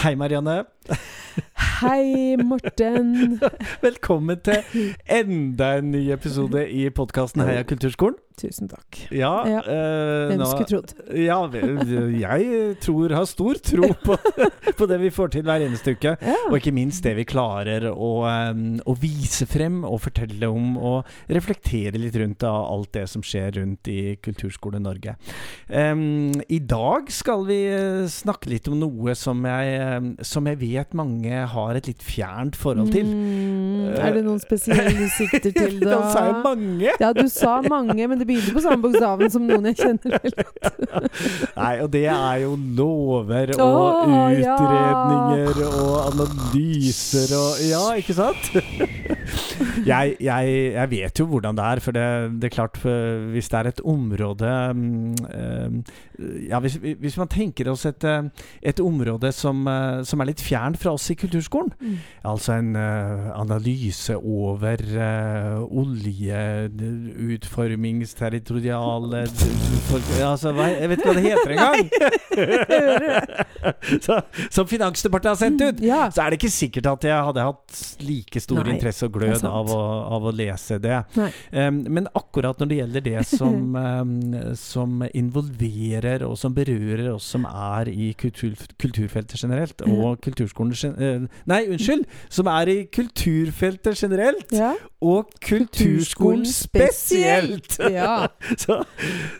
Hei, Marianne. Hei, Morten. Velkommen til enda en ny episode i podkasten Heia kulturskolen. Tusen takk. Ja, Ja, eh, Hvem nå- skulle trodd? Ja, jeg tror, har stor tro på, på det vi får til hver eneste uke. Ja. Og ikke minst det vi klarer å, eh, å vise frem og fortelle om og reflektere litt rundt av alt det som skjer rundt i Kulturskole-Norge. Um, I dag skal vi eh, snakke litt om noe som jeg, eh, som jeg vet mange har et litt fjernt forhold til. Mm, er det noen spesielle du sikter til, da? Da sa jeg mange! Ja, du sa mange, men det begynte på samme bokstaven som noen jeg kjenner veldig Nei, og det er jo lover og Åh, ja. utredninger og analyser og Ja, ikke sant? jeg, jeg, jeg vet jo hvordan det er, for det, det er klart Hvis det er et område mm, eh, Ja, hvis, hvis man tenker oss et, eh, et område som, eh, som er litt fjernt fra oss i kulturskolen, Mm. altså en eh, analyse over oljeutformingsterritoriale Altså, jeg vet ikke hva det heter engang! Som Finansdepartementet har sendt ut! Ja. Så er det ikke sikkert at jeg hadde hatt like stor Nei, interesse og glød sant. Av å, av å lese det. Um, men akkurat når det gjelder det som, um, som involverer og som berører oss som er i kultur, kulturfeltet generelt, og kulturskolen eh, Nei, unnskyld! Som er i kulturfeltet generelt, ja. og kulturskolen spesielt! Ja. så,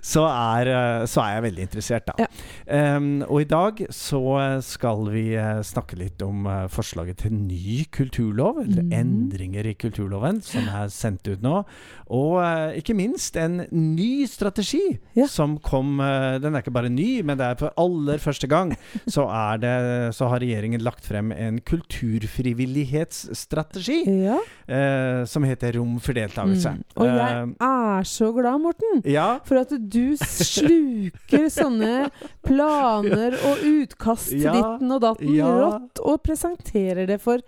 så, er, eh, så er jeg veldig interessert, da. Ja. Um, og i dag så skal vi eh, snakke litt om forslaget til ny kulturlov, eller mm. endringer i kulturloven, som er sendt ut nå. Og uh, ikke minst en ny strategi Ja. som kom uh, Den er ikke bare ny, men det er for aller første gang så, det, så har regjeringen lagt frem en kulturfrivillighetsstrategi ja. uh, som heter Rom for deltakelse. Mm. Og jeg er så glad, Morten. Ja, For at du sluker sånne planer og utkast til ditten og datten rått, og presenterer det for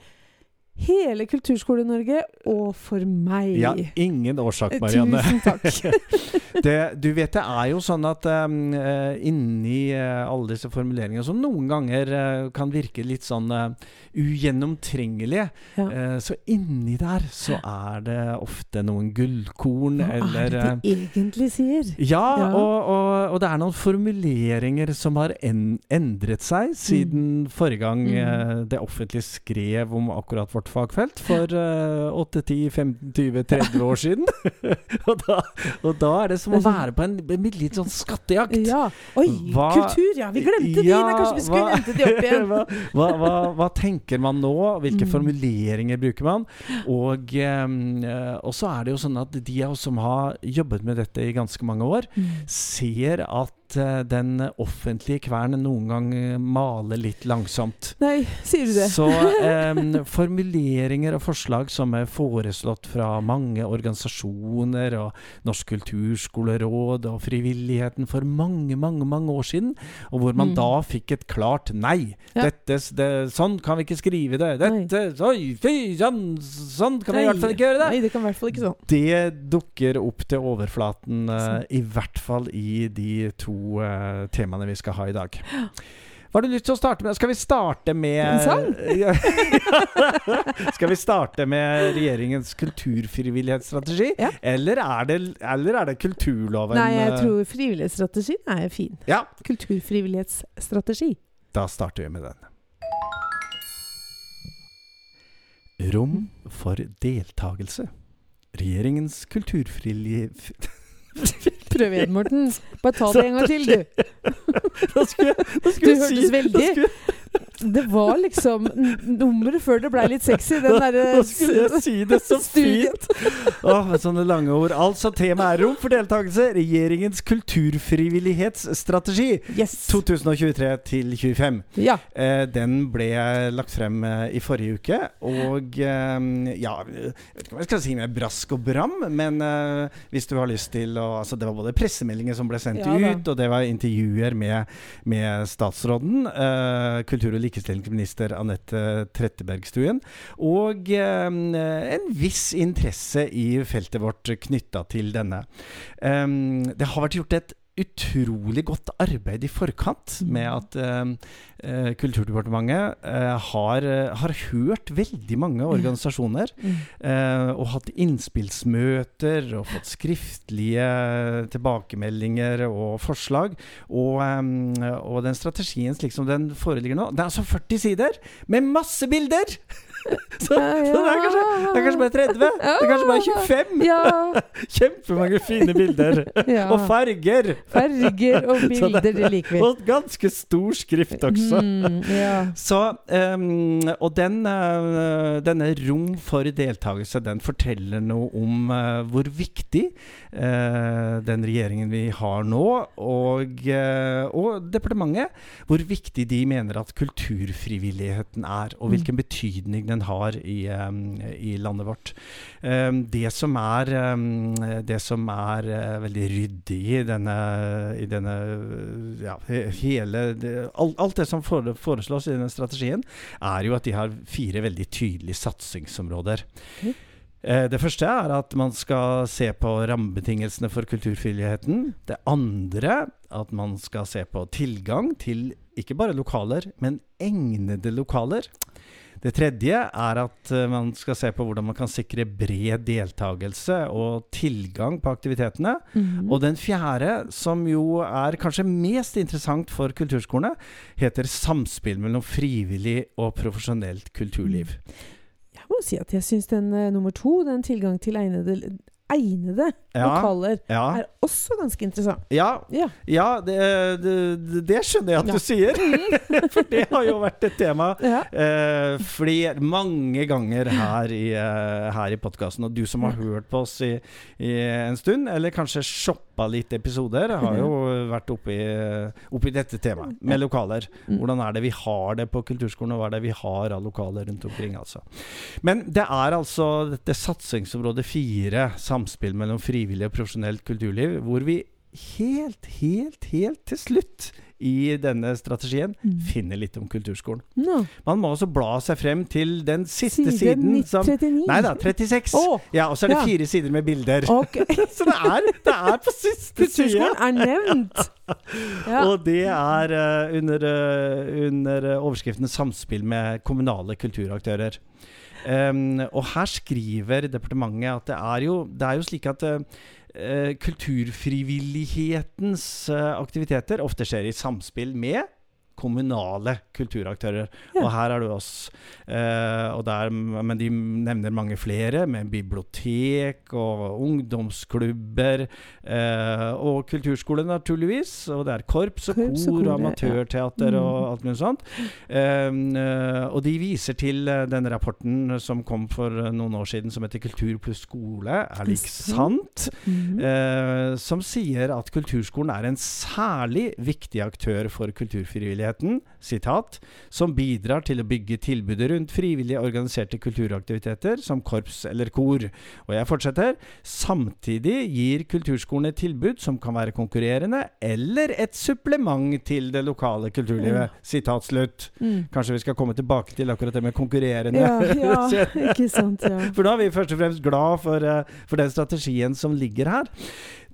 hele Kulturskole-Norge og for meg. ja, ingen årsak, Marianne. Tusen takk. det, du vet det er jo sånn at um, eh, inni uh, alle disse formuleringene som noen ganger uh, kan virke litt sånn uh, ugjennomtrengelige, Ja. eh, så inni der så er det ofte noen gullkorn Hva er eller det eh, de egentlig sier? ja, Ja. Og, og, og det er noen formuleringer som har en, endret seg siden forrige gang Mm. eh, det offentlige skrev om akkurat vårt fagfelt, for uh, 8-10-15-20-30 år siden. og, da, og da er det som å være på en, en litt sånn skattejakt. Ja. Oi, Hva- kultur! Ja, vi glemte de! Ja, Nei, kanskje vi skulle hva- hente de opp igjen. hva, hva, hva, tenker man nå? Hvilke Mm. formuleringer bruker man? Og, um, og så er det jo sånn at de av oss som har jobbet med dette i ganske mange år, Mm. ser at eh, den offentlige kvernen noen gang eh, maler litt langsomt. Nei, sier du det? Så eh, formuleringer og forslag som er foreslått fra mange organisasjoner og Norsk kulturskoleråd og frivilligheten for mange, mange mange år siden, og hvor man Mm. da fikk et klart nei. Ja. Dette, det, sånn kan vi ikke skrive det. Dette, oi, fy, sånn, sånn kan vi i hvert fall ikke gjøre det. Nei, det kan i hvert fall ikke sånn. Det dukker opp til overflaten, eh, i hvert fall i de to eh, temaene vi skal ha i dag. Hva har du lyst til å starte med? Skal vi starte med En sang? Skal vi starte med regjeringens kulturfrivillighetsstrategi? Ja. Eller, er det, eller er det kulturloven? Nei, jeg eh, tror frivillighetsstrategien er fin. Ja, Kulturfrivillighetsstrategi. da starter vi med den. Rom for deltakelse. Regjeringens kulturfrivillighet... Prøv igjen, Morten. Bare ta det en gang til, du. Da skulle jeg, da skulle du hørtes si, veldig Det var liksom nummeret før det blei litt sexy. Den derre Nå skulle jeg si det så fint! Åh, med sånne lange ord. Altså, temaet er rom for deltakelse. Regjeringens kulturfrivillighetsstrategi Yes. 2023 til 2025. Ja. Eh, den ble lagt frem eh, i forrige uke, og eh, ja Jeg vet ikke om jeg skal si med brask og bram, men eh, hvis du har lyst til å altså Det var både pressemeldinger som ble sendt Ja ut, og det var intervjuer med, med statsråden. Eh, kultur- og likestillingsminister Anette Trettebergstuen. Og eh, en viss interesse i feltet vårt knytta til denne. Eh, det har vært gjort et utrolig godt arbeid i forkant med at eh, eh, Kulturdepartementet eh, har, eh, har hørt veldig mange organisasjoner. Mm. eh, og hatt innspillsmøter og fått skriftlige tilbakemeldinger og forslag. Og, eh, og den strategien slik som den foreligger nå Det er altså 40 sider med masse bilder! så, så det, er kanskje, det er kanskje bare 30. Det er kanskje bare 25. Ja. Kjempemange fine bilder. Og farger. Farger og bilder, det- det liker vi. Og ganske stor skrift også. Mm, ja. Så, um, og den, uh, denne rom for deltakelse, den forteller noe om uh, hvor viktig uh, den regjeringen vi har nå, og, og departementet, hvor viktig de mener at kulturfrivilligheten er, og hvilken betydning den har i, i landet vårt. Det som er, det som er eh, veldig ryddig i denne, i denne ja, hele alt, alt det som foreslås i denne strategien, er jo at de har fire veldig tydelige satsingsområder. Ok. Eh, Det første er at man skal se på rammebetingelsene for kulturfrivilligheten. Det andre at man skal se på tilgang til ikke bare lokaler, men egnede lokaler. Det tredje er at eh, man skal se på hvordan man kan sikre bred deltakelse og tilgang på aktivitetene. Mhm. Og den fjerde, som jo er kanskje mest interessant for kulturskolene, heter samspill mellom frivillig og profesjonelt kulturliv. Jeg må si at jeg syns den eh, nummer to, den tilgang til egnede, egnede Ja, lokaler, ja, er også ganske interessant. ja, Ja. ja det, det, det skjønner jeg at du sier. For det har jo vært et tema eh, fler, mange ganger her i, uh, her i podkasten. Og du som har hørt på oss i, i en stund, eller kanskje shoppa litt episoder, har jo vært oppi, oppi dette temaet med lokaler. Mm. Hvordan er det vi har det på kulturskolen, og hva er det vi har av lokaler rundt omkring? altså. Men det er altså dette satsingsområdet fire, samspill mellom frivillig og profesjonelt kulturliv, hvor vi helt, helt, helt til slutt i denne strategien Mm. finner litt om kulturskolen. No. Man må også bla seg frem til den siste Side siden som 39. Nei da, 36. Oh, Ja, og så er det ja. fire sider med bilder. Okay. Så det er, det er på siste. Kulturskolen er nevnt. Ja. Og det er uh, under, uh, under eh, overskriften 'Samspill med kommunale kulturaktører'. Em, og her skriver departementet at det er jo, det er jo slik at eh, kulturfrivillighetens eh, aktiviteter ofte skjer i samspill med kommunale kulturaktører. Ja. Og her er det oss. Eh, og der, men de nevner mange flere, med bibliotek og ungdomsklubber. Eh, og kulturskole, naturligvis. Og det er korps og Korps kor og amatørteater ja. amatørteater og Mm. alt mulig sånt. Eh, eh, og de viser til eh, denne rapporten som kom for eh, noen år siden, som heter 'Kultur pluss skole er lik sant'. mm. Eh, som sier at kulturskolen er en særlig viktig aktør for kulturfrivilligheten, citat, som bidrar til å bygge tilbudet rundt frivillige organiserte kulturaktiviteter som korps eller kor. Og jeg fortsetter. Samtidig gir kulturskolen et tilbud som kan være konkurrerende eller et supplement til det lokale kulturlivet. Sitat slutt. Mm. Kanskje vi skal komme tilbake til akkurat det med konkurrerende. Ja, ja, ikke sant. Ja. For da er vi først og fremst glad for, eh, for den strategien som ligger her.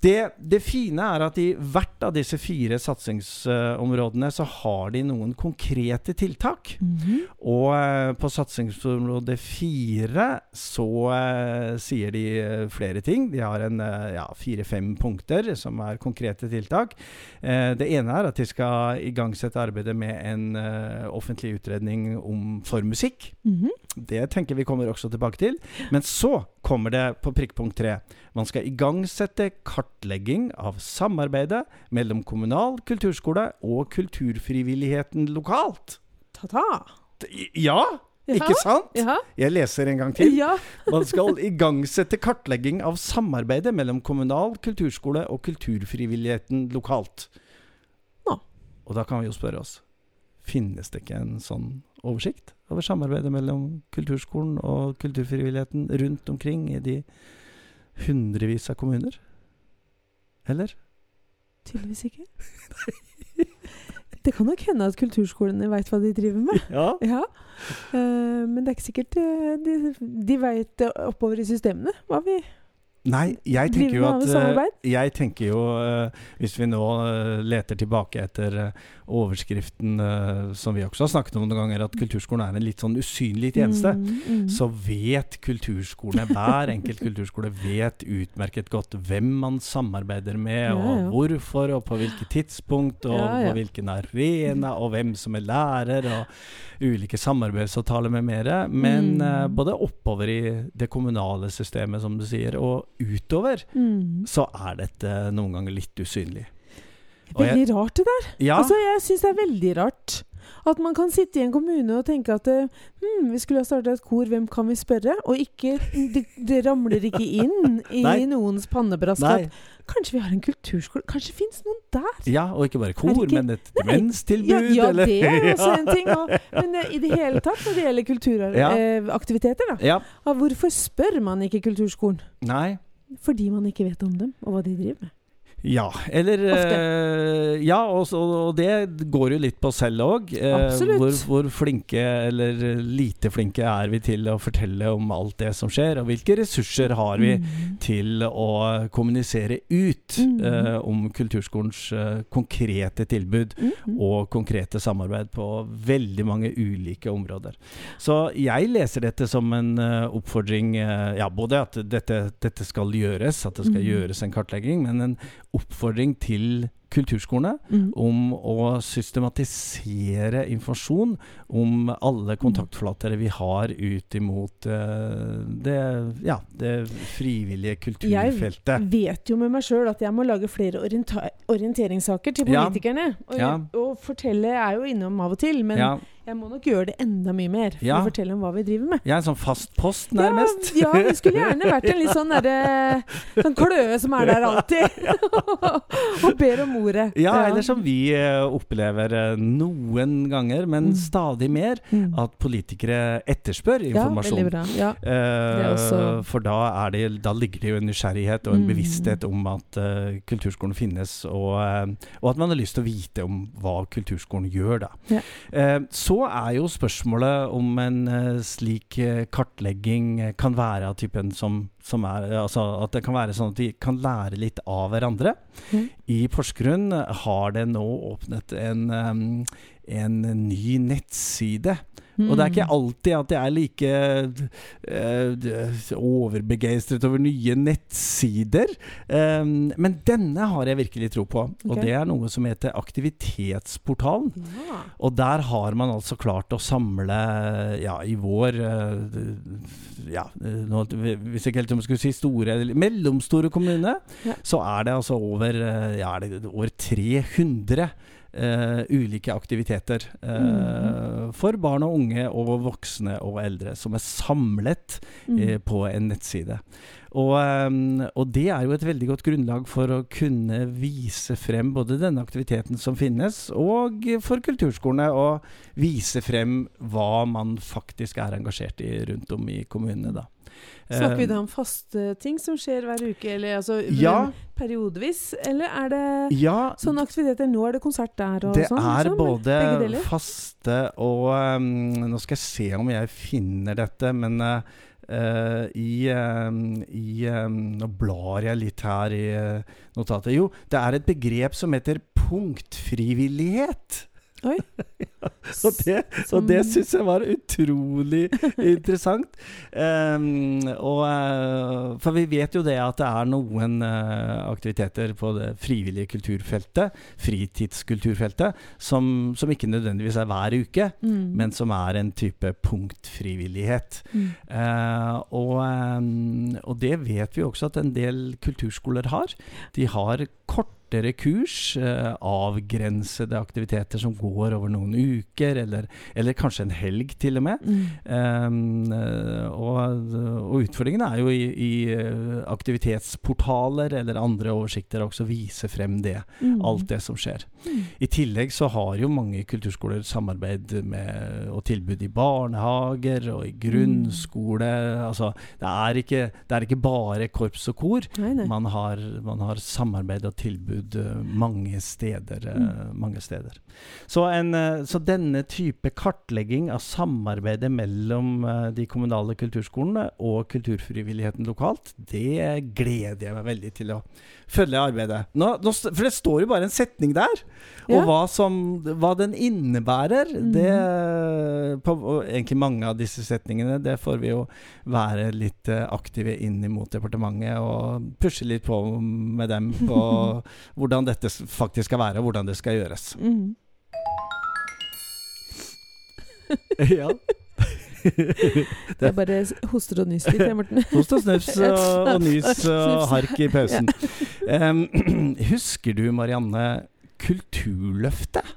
Det, det fine er at i hvert av disse fire satsingsområdene så har de noen konkrete tiltak. Mhm. Og eh, på satsingsområde fire så eh, sier de eh, flere ting. De har en ja, fire-fem punkter som er konkrete tiltak. Det ene er at de skal igangsette arbeidet med en offentlig utredning om for musikk. Mhm. Det tenker vi kommer også tilbake til. Men så kommer det på prikkpunkt tre. Man skal igangsette kartlegging av samarbeidet mellom kommunal kulturskole og kulturfrivilligheten lokalt. Ta-ta. Ja, ikke sant? Ja. Jeg leser en gang til. ja. Man skal igangsette kartlegging av samarbeidet mellom kommunal kulturskole og kulturfrivilligheten lokalt. Ja. Og da kan vi jo spørre oss Finnes det ikke en sånn oversikt over samarbeidet mellom kulturskolen og kulturfrivilligheten rundt omkring i de hundrevis av kommuner? Eller? Tydeligvis ikke. Det kan nok hende at kulturskolene veit hva de driver med. Ja. Ja. Uh, men det er ikke sikkert eh, de, de veit oppover i systemene hva vi Nei, jeg tenker jo at eh? Jeg tenker jo, eh, hvis vi nå eh, leter tilbake etter eh, overskriften eh, som vi også har snakket om noen ganger, at kulturskolen er en litt sånn usynlig tjeneste, Mm, mm. så vet kulturskolene, hver enkelt kulturskole vet utmerket godt hvem man samarbeider med, Ja, og ja. hvorfor, og på hvilket tidspunkt, og Ja, ja. på hvilken arena, og hvem som er lærer, og ulike samarbeidsavtaler med mere. Men Mm. eh, både oppover i det kommunale systemet, som du sier, og utover, Mm. så er dette noen ganger litt usynlig. Og jeg- Veldig rart det der. Ja, Altså, jeg syns det er veldig rart. At man kan sitte i en kommune og tenke at eh, hm, vi skulle ha starta et kor, hvem kan vi spørre? Og ikke, det, det ramler ikke inn i noens pannebrask at kanskje vi har en kulturskole? Kanskje det fins noen der? ja, og ikke bare kor, ikke- men et demenstilbud, Ja, ja eller det er også en ting. Og, men eh, i det hele tatt, når det gjelder Ja. kulturaktiviteter, da. Ja. ah, Hvorfor spør man ikke kulturskolen? Nei. Fordi man ikke vet om dem, og hva de driver med. Ja, eller uh, Ja, og, og det går jo litt på oss selv òg. Uh, hvor, hvor flinke eller lite flinke er vi til å fortelle om alt det som skjer, og hvilke ressurser har vi Mm. til å kommunisere ut Mm. eh, om kulturskolens eh, konkrete tilbud Mm, mm. og konkrete samarbeid på veldig mange ulike områder. Så jeg leser dette som en eh, oppfordring eh, Ja, både at dette, dette skal gjøres, at det skal Mhm. gjøres en kartlegging, men en oppfordring til kulturskolene Mm. om å systematisere informasjon om alle kontaktflater vi har ut imot uh, det, ja, det frivillige kulturfeltet. Jeg vet jo med meg sjøl at jeg må lage flere orienteringssaker til Ja. politikerne. Og, Ja. og fortelle er jo innom av og til, men Ja, jeg må nok gjøre det enda mye mer for Ja. å fortelle om hva vi driver med. jeg er en sånn fast post, nærmest. Ja, ja, vi skulle gjerne vært en litt sånn derre Sånn kløe som er der alltid. og ber om ordet. Ja, eller som vi eh, opplever eh, noen ganger, men Mm. stadig mer, Mm. at politikere etterspør Ja, informasjon. veldig bra. Ja. Eh, For da, er det, da ligger det jo en nysgjerrighet og en Mm. bevissthet om at kulturskolen finnes, og, og at man har lyst til å vite om hva kulturskolen gjør. Da. Ja. Eh, så er jo spørsmålet om en eh, slik eh, kartlegging eh, kan være av typen som, som er Altså at det kan være sånn at de kan lære litt av hverandre. Mm. I Porsgrunn har det nå åpnet en, en ny nettside. Og det er ikke Mm. alltid at jeg er like uh, overbegeistret over nye nettsider. Um, men denne har jeg virkelig tro på. Og det er noe som heter Aktivitetsportalen. Ja. Og der har man altså klart å samle, ja, i vår uh, Ja, nå, hvis jeg ikke helt om jeg skulle si store eller mellomstore kommune, Ja. så er det altså over, eh, ja, er det over 300 eh, ulike aktiviteter uh, mm. for barn og unge og voksne og eldre, som er samlet eh, på en nettside. Og, og det er jo et veldig godt grunnlag for å kunne vise frem både denne aktiviteten som finnes, og for kulturskolene å vise frem hva man faktisk er engasjert i rundt om i kommunene. Da. Snakker vi Eh, da om faste ting som skjer hver uke, eller altså Ja. periodevis? Eller er det Ja, sånne aktiviteter? Nå er det konsert der og det sånn? er liksom, både faste og um, Nå skal jeg se om jeg finner dette, men uh, uh, i, um, i um, Nå blar jeg litt her i uh, notatet. Jo, det er et begrep som heter punktfrivillighet. Oi. og det, og det syns jeg var utrolig interessant. Um, og, uh, for vi vet jo det at det er noen uh, aktiviteter på det frivillige kulturfeltet, fritidskulturfeltet, som, som ikke nødvendigvis er hver uke, Mm. men som er en type punktfrivillighet. Mm. Uh, og, eh, og det vet vi også at en del kulturskoler har. De har kortere kurs, eh, avgrensede aktiviteter som går over noen uker, eller, eller kanskje en helg til og med. Mm. Eh, og, og utfordringen er jo i, i eh, aktivitetsportaler eller andre oversikter også vise frem det. Mm. Alt det som skjer. Mm. I tillegg så har jo mange kulturskoler samarbeid med og tilbud i barnehager og i grunnskole. Altså, det er, ikke, det er ikke bare korps og kor. Nei, nei. Man har, man har samarbeid og tilbud tilbud eh, mange steder. eh, Mm. mange steder. Så, en, eh, så denne type kartlegging av samarbeidet mellom de kommunale kulturskolene og kulturfrivilligheten lokalt, det gleder jeg meg veldig til å følge arbeidet. Nå, nå, for det står jo bare en setning der. Ja. Og hva, som, hva den innebærer, Mhm. det på, egentlig mange av disse setningene, det får vi jo være litt aktive inn mot departementet og pushe litt på med dem på hvordan dette faktisk skal være, og hvordan det skal gjøres. Mm. ja. Jeg bare hoster og nyser litt, Morten. Host og snufs og, og nys og hark i pausen. Um, husker du, Marianne, Kulturløftet?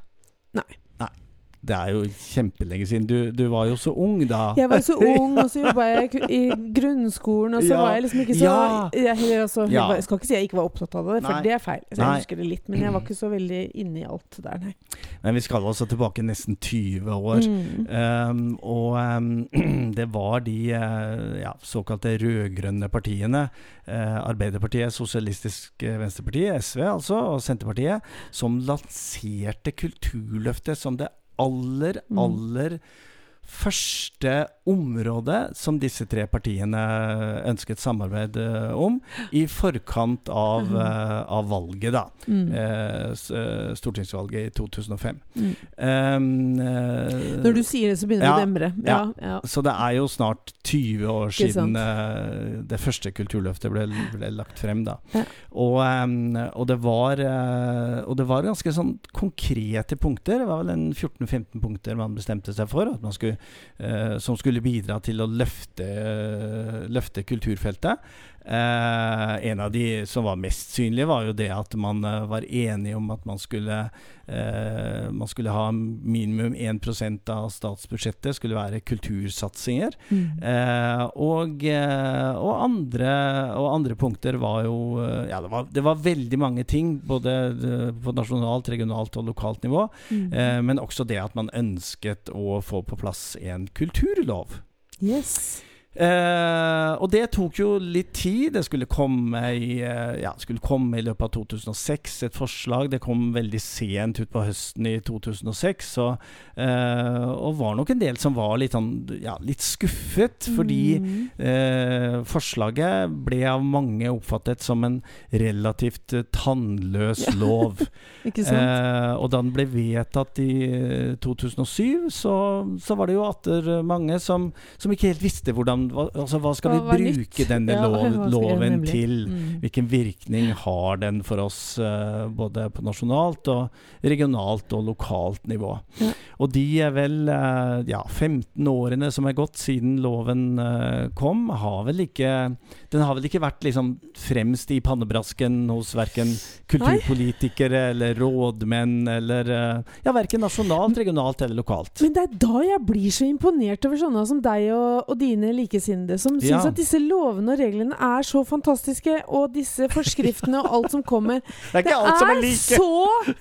Nei. Det er jo kjempelenge siden. Du, du var jo så ung da. Jeg var så ung, og så jobba jeg i grunnskolen, og så Ja. var jeg liksom ikke så jeg, altså, Ja. jeg skal ikke si jeg ikke var opptatt av det, for Nei. det er feil. Så jeg Nei. husker det litt, men jeg var ikke så veldig inne i alt der, nei. Men vi skal altså tilbake nesten 20 år. Mm. Um, og um, det var de eh, ja, såkalte rød-grønne partiene, eh, Arbeiderpartiet, Sosialistisk eh, Venstreparti, SV altså, og Senterpartiet, som lanserte Kulturløftet som det aller, Mm. Første området som disse tre partiene ønsket samarbeid eh, om, i forkant av, eh, av valget, da. Mm. Uh, stortingsvalget i 2005. Mm. Um, uh, Når du sier det, så begynner det å demre. Ja, ja. så det er jo snart 20 år siden det første Kulturløftet ble, ble lagt frem. da. Ja. Og, um, og, det var, og det var ganske sånn konkrete punkter. Det var vel en 14-15 punkter man bestemte seg for, at man skulle, som skulle bidra til å løfte, løfte kulturfeltet. Eh, en av de som var mest synlige, var jo det at man eh, var enige om at man skulle eh, Man skulle ha minimum 1% av statsbudsjettet skulle være kultursatsinger. Mm. Eh, og, og, andre, og andre punkter var jo Ja, det var, det var veldig mange ting, både på nasjonalt, regionalt og lokalt nivå. Mm. Men også det at man ønsket å få på plass en kulturlov. Yes. Eh, og det tok jo litt tid. Det skulle komme i eh, Ja, skulle komme i løpet av 2006 et forslag. Det kom veldig sent utpå høsten i 2006. Og, eh, og var nok en del som var litt, sånn, ja, litt skuffet, fordi Mm. Eh, forslaget ble av mange oppfattet som en relativt eh, tannløs lov. Eh, og da den ble vedtatt i eh, 2007, så, så var det jo atter mange som, som ikke helt visste hvordan hva, altså, hva skal Hva vi bruke denne Ja, lov, loven til? Mm. Hvilken virkning har den for oss, uh, både på nasjonalt og regionalt og lokalt nivå? Ja. Og de er vel uh, ja, 15 årene som er gått siden loven uh, kom, har vel ikke Den har vel ikke vært liksom fremst i pannebrasken hos verken kulturpolitikere eller rådmenn eller Ja, verken nasjonalt, regionalt eller lokalt. Men det er da jeg blir så imponert over sånne som deg og, og dine likesinnede, som syns Ja. at disse lovene og reglene er så fantastiske, og disse forskriftene og alt som kommer. Det er alt som er like! så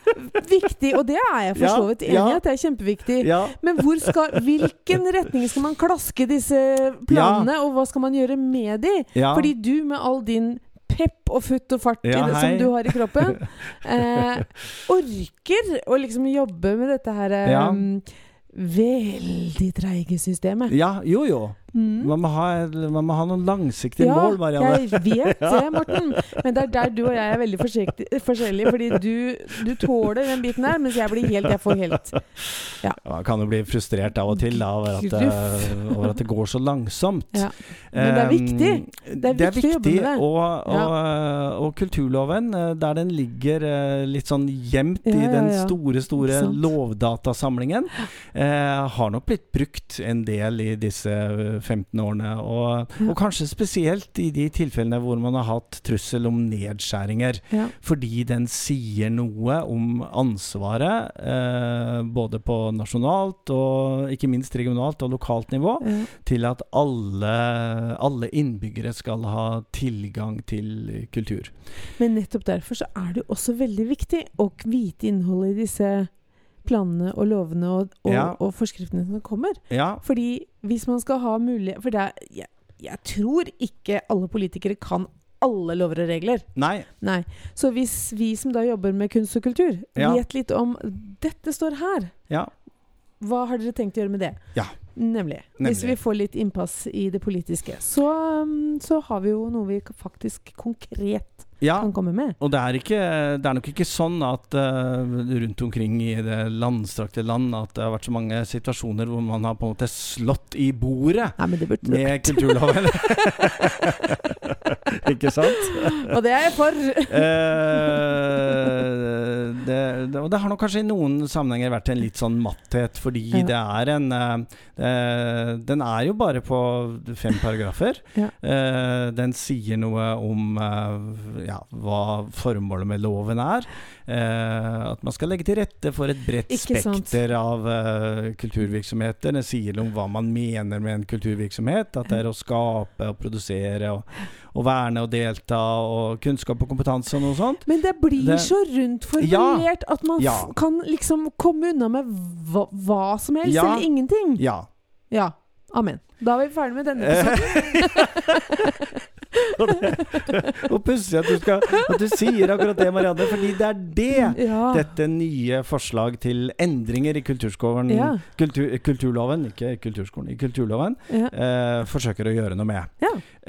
viktig, og det er jeg for så vidt enig i ja. at det er kjempeviktig. Ja, Men hvor skal, hvilken retning skal man klaske disse planene, og hva skal man gjøre med de? Fordi du med all din pepp og futt og fart i Ja, det, som du har i kroppen, eh, orker å liksom jobbe med dette her eh, Ja. veldig treige systemet. ja, jo jo. Mm. Man må ha, man må ha noen langsiktige Ja, mål, Marianne. jeg vet det, Morten. Men det er der du og jeg er veldig forskjellige. Fordi du, du tåler den biten der, mens jeg blir helt Jeg får helt Ja, Man kan jo bli frustrert av og til da, over, at, det- over at det går så langsomt. Ja. Men det er viktig. Det er viktig å jobbe med det. Og, og, og kulturloven, eh, der den ligger eh, litt sånn gjemt Ja, i ja, den store, store lovdatasamlingen, eh, har nok blitt brukt en del i disse eh, 15 årene. Og, og kanskje spesielt i de tilfellene hvor man har hatt trussel om nedskjæringer. Ja. Fordi den sier noe om ansvaret, eh, både på nasjonalt og ikke minst regionalt og lokalt nivå, Ja. til at alle, alle innbyggere skal ha tilgang til kultur. Men nettopp derfor så er det jo også veldig viktig å vite innholdet i disse planene og lovene og, og, Ja. og forskriftene som kommer. Ja, Fordi hvis man skal ha mulighet For det er, jeg, jeg tror ikke alle politikere kan alle lover og regler. Nei. Nei. Så hvis vi som da jobber med kunst og kultur, Ja. vet litt om Dette står her. Ja. Hva har dere tenkt å gjøre med det? Ja. Nemlig. Hvis vi får litt innpass i det politiske, så, um, så har vi jo noe vi faktisk konkret ja. kan komme med. Og det er, ikke, det er nok ikke sånn at uh, rundt omkring i det landstrakte land at det har vært så mange situasjoner hvor man har på en måte slått i bordet Nei, men det burde med kulturloven. ikke sant? Og det er jeg for! uh, det, det, og det har nok kanskje i noen sammenhenger vært en litt sånn matthet, fordi Ja. det er en uh, Den er jo bare på fem paragrafer. Ja. Den sier noe om ja, hva formålet med loven er. Eh, at man skal legge til rette for et bredt spekter av eh, kulturvirksomheter. Det sier noe om hva man mener med en kulturvirksomhet. At det er å skape og produsere og, og verne og delta og kunnskap og kompetanse og noe sånt. Men det blir Det- så rundt formulert at man Ja. kan liksom komme unna med hva, hva som helst, Ja. eller ingenting. Ja. Ja. Amen. Da er vi ferdig med denne episoden. Og pussig at, at du sier akkurat det, Marianne, fordi det er det Ja. dette nye forslag til endringer i kulturskolen Ja. kultur, Kulturloven, ikke kulturskolen, i kulturloven, Ja. eh, forsøker å gjøre noe med.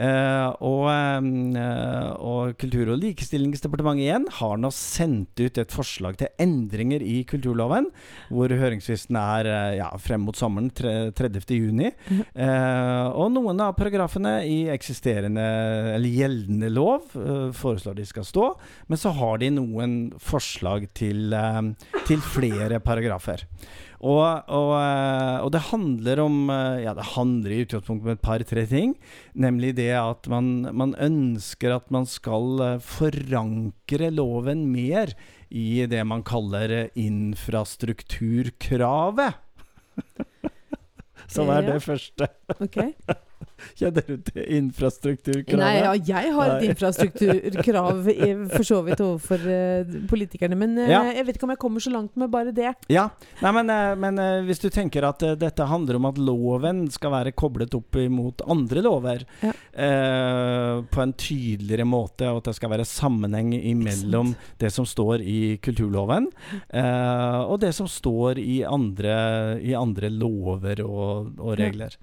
Eh, og, eh, og Kultur- og likestillingsdepartementet igjen har nå sendt ut et forslag til endringer i kulturloven, hvor høringsfristen er eh, ja, frem mot sommeren, tre- 30. juni. Mhm. Eh, og noen av paragrafene i eksisterende eller gjeldende lov eh, foreslår de skal stå, men så har de noen forslag til, eh, til flere paragrafer. Og, og, eh, og det handler om eh, Ja, det handler i utgangspunktet om et par-tre ting. Nemlig det at man, man ønsker at man skal eh, forankre loven mer i det man kaller eh, infrastrukturkravet. Som er det første. Ok. Kjenner du til infrastrukturkravet? Nei, ja, jeg har et infrastrukturkrav for så vidt overfor uh, politikerne, men uh, Ja. jeg vet ikke om jeg kommer så langt med bare det. Ja, Nei, men, uh, men eh, hvis du tenker at eh, dette handler om at loven skal være koblet opp mot andre lover Ja. eh, på en tydeligere måte, og at det skal være sammenheng imellom det som står i kulturloven, eh, og det som står i andre, i andre lover og, og regler.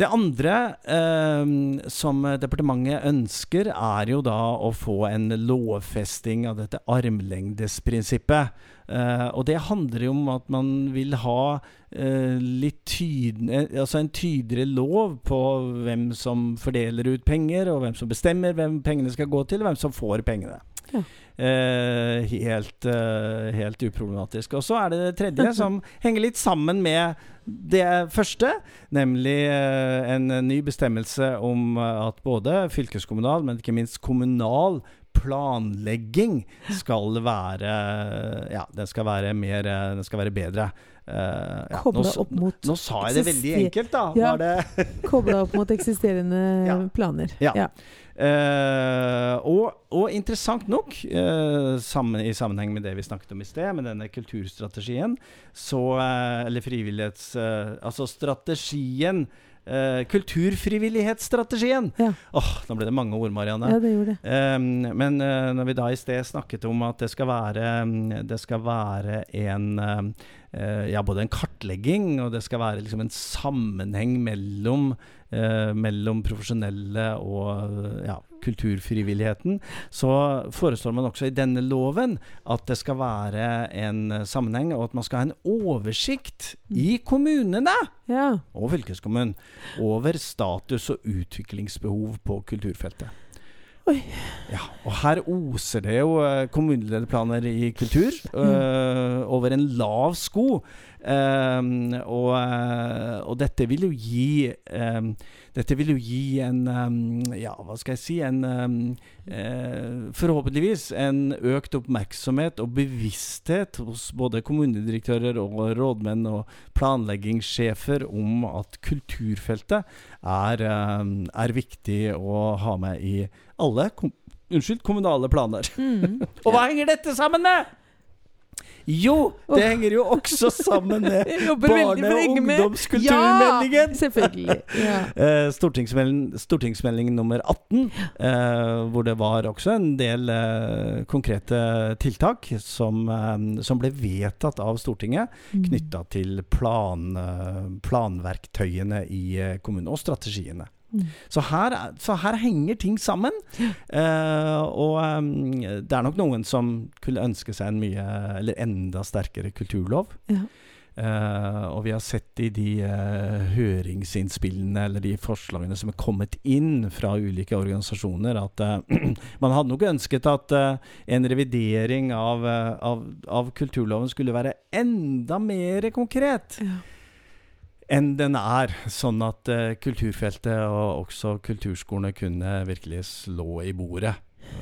Det andre eh, som departementet ønsker, er jo da å få en lovfesting av dette armlengdesprinsippet. Eh, og det handler jo om at man vil ha eh, litt tyd eh, altså en tydeligere lov på hvem som fordeler ut penger, og hvem som bestemmer hvem pengene skal gå til, og hvem som får pengene. Ja. Eh, helt, eh, helt uproblematisk. Og så er det det tredje, som henger litt sammen med det første, nemlig eh, en ny bestemmelse om eh, at både fylkeskommunal, men ikke minst kommunal planlegging skal være Ja, den skal være mer eh, Den skal være bedre. Uh, ja, nå mot Nå sa jeg det veldig enkelt, da. Ja. Koble opp mot eksisterende Ja. planer. Ja. Eh, og, og interessant nok, eh, sammen, i sammenheng med det vi snakket om i sted, med denne kulturstrategien, så eh, Eller frivillighets... altså strategien eh, Kulturfrivillighetsstrategien! Ja. Åh, nå ble det mange ord, Marianne. ja, det gjorde det. Um, men uh, når vi da i sted snakket om at det skal være, um, det skal være en uh, Ja, både en kartlegging, og det skal være liksom en sammenheng mellom, uh, mellom profesjonelle og ja, kulturfrivilligheten, så foreslår man også i denne loven at det skal være en sammenheng, og at man skal ha en oversikt i kommunene Ja. og fylkeskommunen over status og utviklingsbehov på kulturfeltet. Ja, og her oser det jo eh, kommunelederplaner i kultur øh, over en lav sko. Um, og, og dette vil jo gi um, Dette vil jo gi en um, Ja, hva skal jeg si En eh, Forhåpentligvis en økt oppmerksomhet og bevissthet hos både kommunedirektører og rådmenn og planleggingssjefer om at kulturfeltet er, er viktig å ha med i alle kom unnskyld, kommunale planer. Mm. Og hva henger dette sammen med? Jo, det henger jo også sammen med barne- og ungdomskulturmeldingen! Ja, selvfølgelig. Ja. Eh, stortingsmelding, stortingsmelding nummer 18, eh, hvor det var også en del eh, konkrete tiltak som, som ble vedtatt av Stortinget Mm. knytta til plan, planverktøyene i kommunen, og strategiene. Så her, er- så her henger ting sammen. Uh, og um, det er nok noen som kunne ønske seg en mye, eller enda sterkere kulturlov. Ja. Uh, og vi har sett i de uh, høringsinnspillene eller de forslagene som er kommet inn fra ulike organisasjoner, at man hadde nok ønsket at en revidering av, av, av kulturloven skulle være enda mer konkret Ja. Enn den er, sånn at uh, kulturfeltet og også kulturskolene kunne virkelig slå i bordet.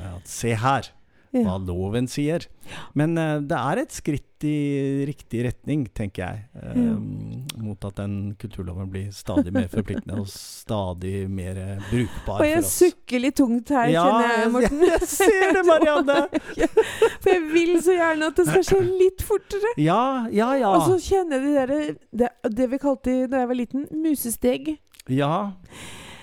At se her, hva loven sier. Men uh, det er et skritt i riktig retning, tenker jeg. Um. Mot at den kulturloven blir stadig mer forpliktende og stadig mer brukbar Og jeg for oss. sukker litt tungt her, Ja, kjenner jeg, jeg- Morten. jeg ser det, Marianne! For jeg vil så gjerne at det skal skje litt fortere. Ja, ja, ja. Og så kjenner jeg de der, det, det vi kalte da jeg var liten, musesteg. ja.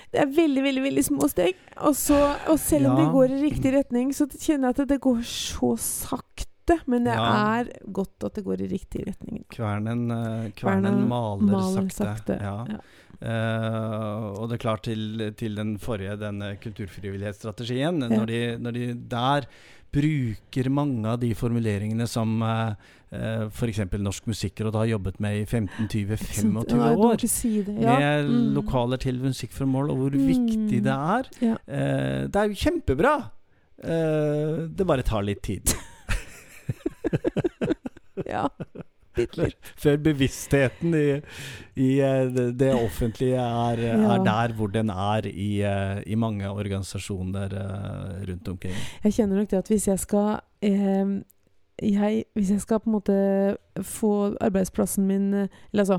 Det er veldig, veldig veldig små steg. Og, så, og selv om Ja. de går i riktig retning, så kjenner jeg at det går så sakte. Men det Ja. er godt at det går i riktig retning. Kvernen, eh, kvernen Kvernen maler, maler sakte. sakte, Ja. Eh, og det er klart til, til den forrige, denne kulturfrivillighetsstrategien, når, de, når de der bruker mange av de formuleringene som uh, f.eks. Norsk Musikkråd har jobbet med i 15-20-25 år. Ja. Med Mm. lokaler til musikkformål, og hvor Mm. viktig det er. Ja. Uh, det er jo kjempebra! Uh, det bare tar litt tid. ja. Bitte litt. Før bevisstheten i, i eh, det, offentlige er, eh, Ja. er der hvor den er i, eh, i mange organisasjoner rundt omkring. Jeg kjenner nok det at hvis jeg skal eh, jeg, Hvis jeg skal på en måte få arbeidsplassen min Eller altså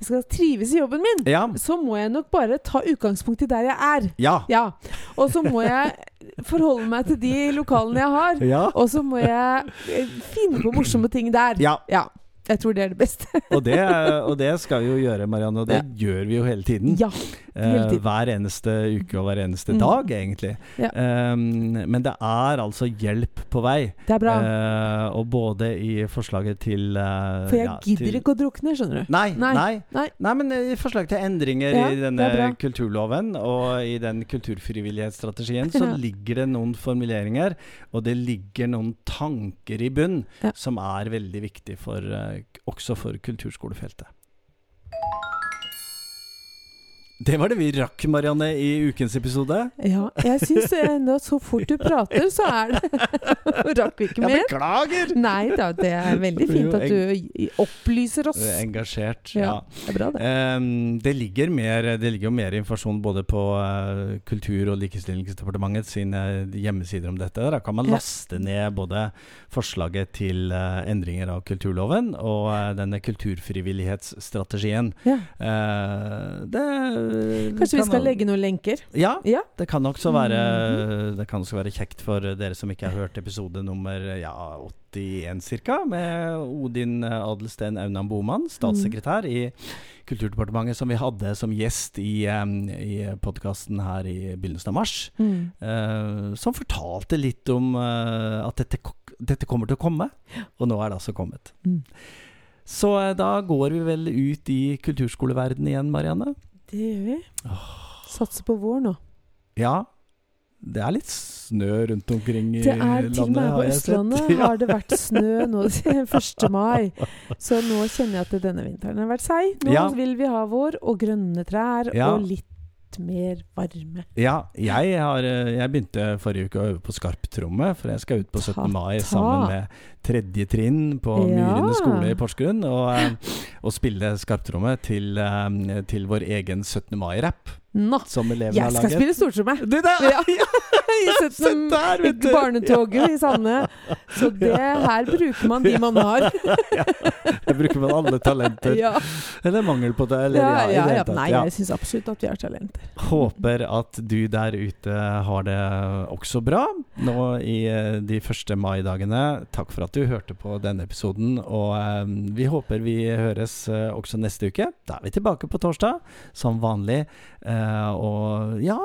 Jeg skal trives i jobben min, Ja. så må jeg nok bare ta utgangspunkt i der jeg er. Ja. Ja. Og så må jeg forholde meg til de lokalene jeg har. Ja. Og så må jeg eh, finne på morsomme ting der. ja. Ja. Jeg tror det er det beste. Og, det, og det skal vi jo gjøre, Marianne. Og det gjør vi jo hele tiden. Ja. hele tiden. tiden. hver eneste uke og hver eneste Mm. dag, egentlig. Ja. Um, men det er altså hjelp på vei. Det er bra. Uh, og både i forslaget til uh, For jeg ja, gidder til- ikke å drukne, skjønner du. Nei, Nei, nei. nei. Nei, men i forslag til endringer Ja, i denne kulturloven og i den kulturfrivillighetsstrategien, så Ja. ligger det noen formuleringer, og det ligger noen tanker i bunn Ja. som er veldig viktig for, eh, også for kulturskolefeltet. Det var det vi rakk, Marianne, i ukens episode. Ja, jeg syns enda så fort du prater, så er det Rakk vi ikke Jeg beklager! Nei da, det er veldig fint at du opplyser oss. Er Engasjert. Ja, ja. det er bra, det. Um, det, ligger mer, det ligger jo mer informasjon både på uh, Kultur- og likestillingsdepartementet sine hjemmesider om dette. Da kan man Ja. laste ned både forslaget til uh, endringer av kulturloven og uh, denne kulturfrivillighetsstrategien. Ja. Eh, det Kanskje vi skal legge noen lenker? Ja, Ja. det kan være, Mhm. det kan også være kjekt for dere som ikke har hørt episode nummer ja, 81 ca. med Odin Adelsten Aunan Boman, statssekretær i Kulturdepartementet, som vi hadde som gjest i, i podkasten her i begynnelsen av mars. Mm. Uh, som fortalte litt om uh, at dette, dette kommer til å komme, og nå er det altså kommet. Mm. Så eh, da går vi vel ut i kulturskoleverdenen igjen, Marianne? Det gjør vi. Satser på vår nå. Ja. Det er litt snø rundt omkring i Det er til og med på. Østlandet Ja. har det vært snø nå 1. mai. Så nå kjenner jeg at denne vinteren har vært seig. Nå Ja. vil vi ha vår og grønne trær Ja. og litt mer varme. Ja, jeg, har, eh, jeg begynte forrige uke å øve på skarptromme, for jeg skal ut på 17. Ta, mai ta. sammen med tredje trinn på Ja. Myrene skole i Porsgrunn, og, eh, og spille skarptromme til, eh, til vår egen 17. mai-rapp. Nå! som elevene Jeg har skal laget. spille stortromme! Du, det, Ja. I Se 17. der, vet du! barnetoget i Sande. Så det her bruker man de man har. Jeg bruker man alle talenter. Ja, Eller mangel på det. Eller, ja, ja, ja, ja. Nei, jeg syns absolutt at vi har talenter. Håper at du der ute har det også bra nå i eh, de første maidagene. Takk for at du hørte på denne episoden, og um, vi håper vi høres uh, også neste uke. Da er vi tilbake på torsdag, som vanlig. Eh, og ja,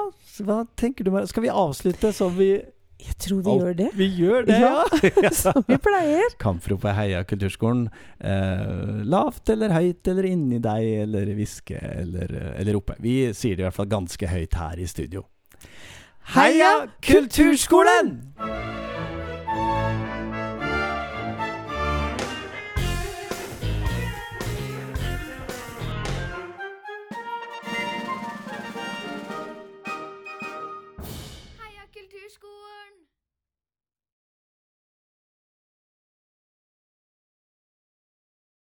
hva tenker du? med Skal vi avslutte som vi Jeg tror vi Alt- gjør det. Vi gjør det, ja! Ja. Som vi pleier. Kampropet Heia kulturskolen. Eh, lavt eller høyt eller inni deg eller hviske eller, eller oppe. Vi sier det i hvert fall ganske høyt her i studio. Heia Kulturskolen! Heia Kulturskolen!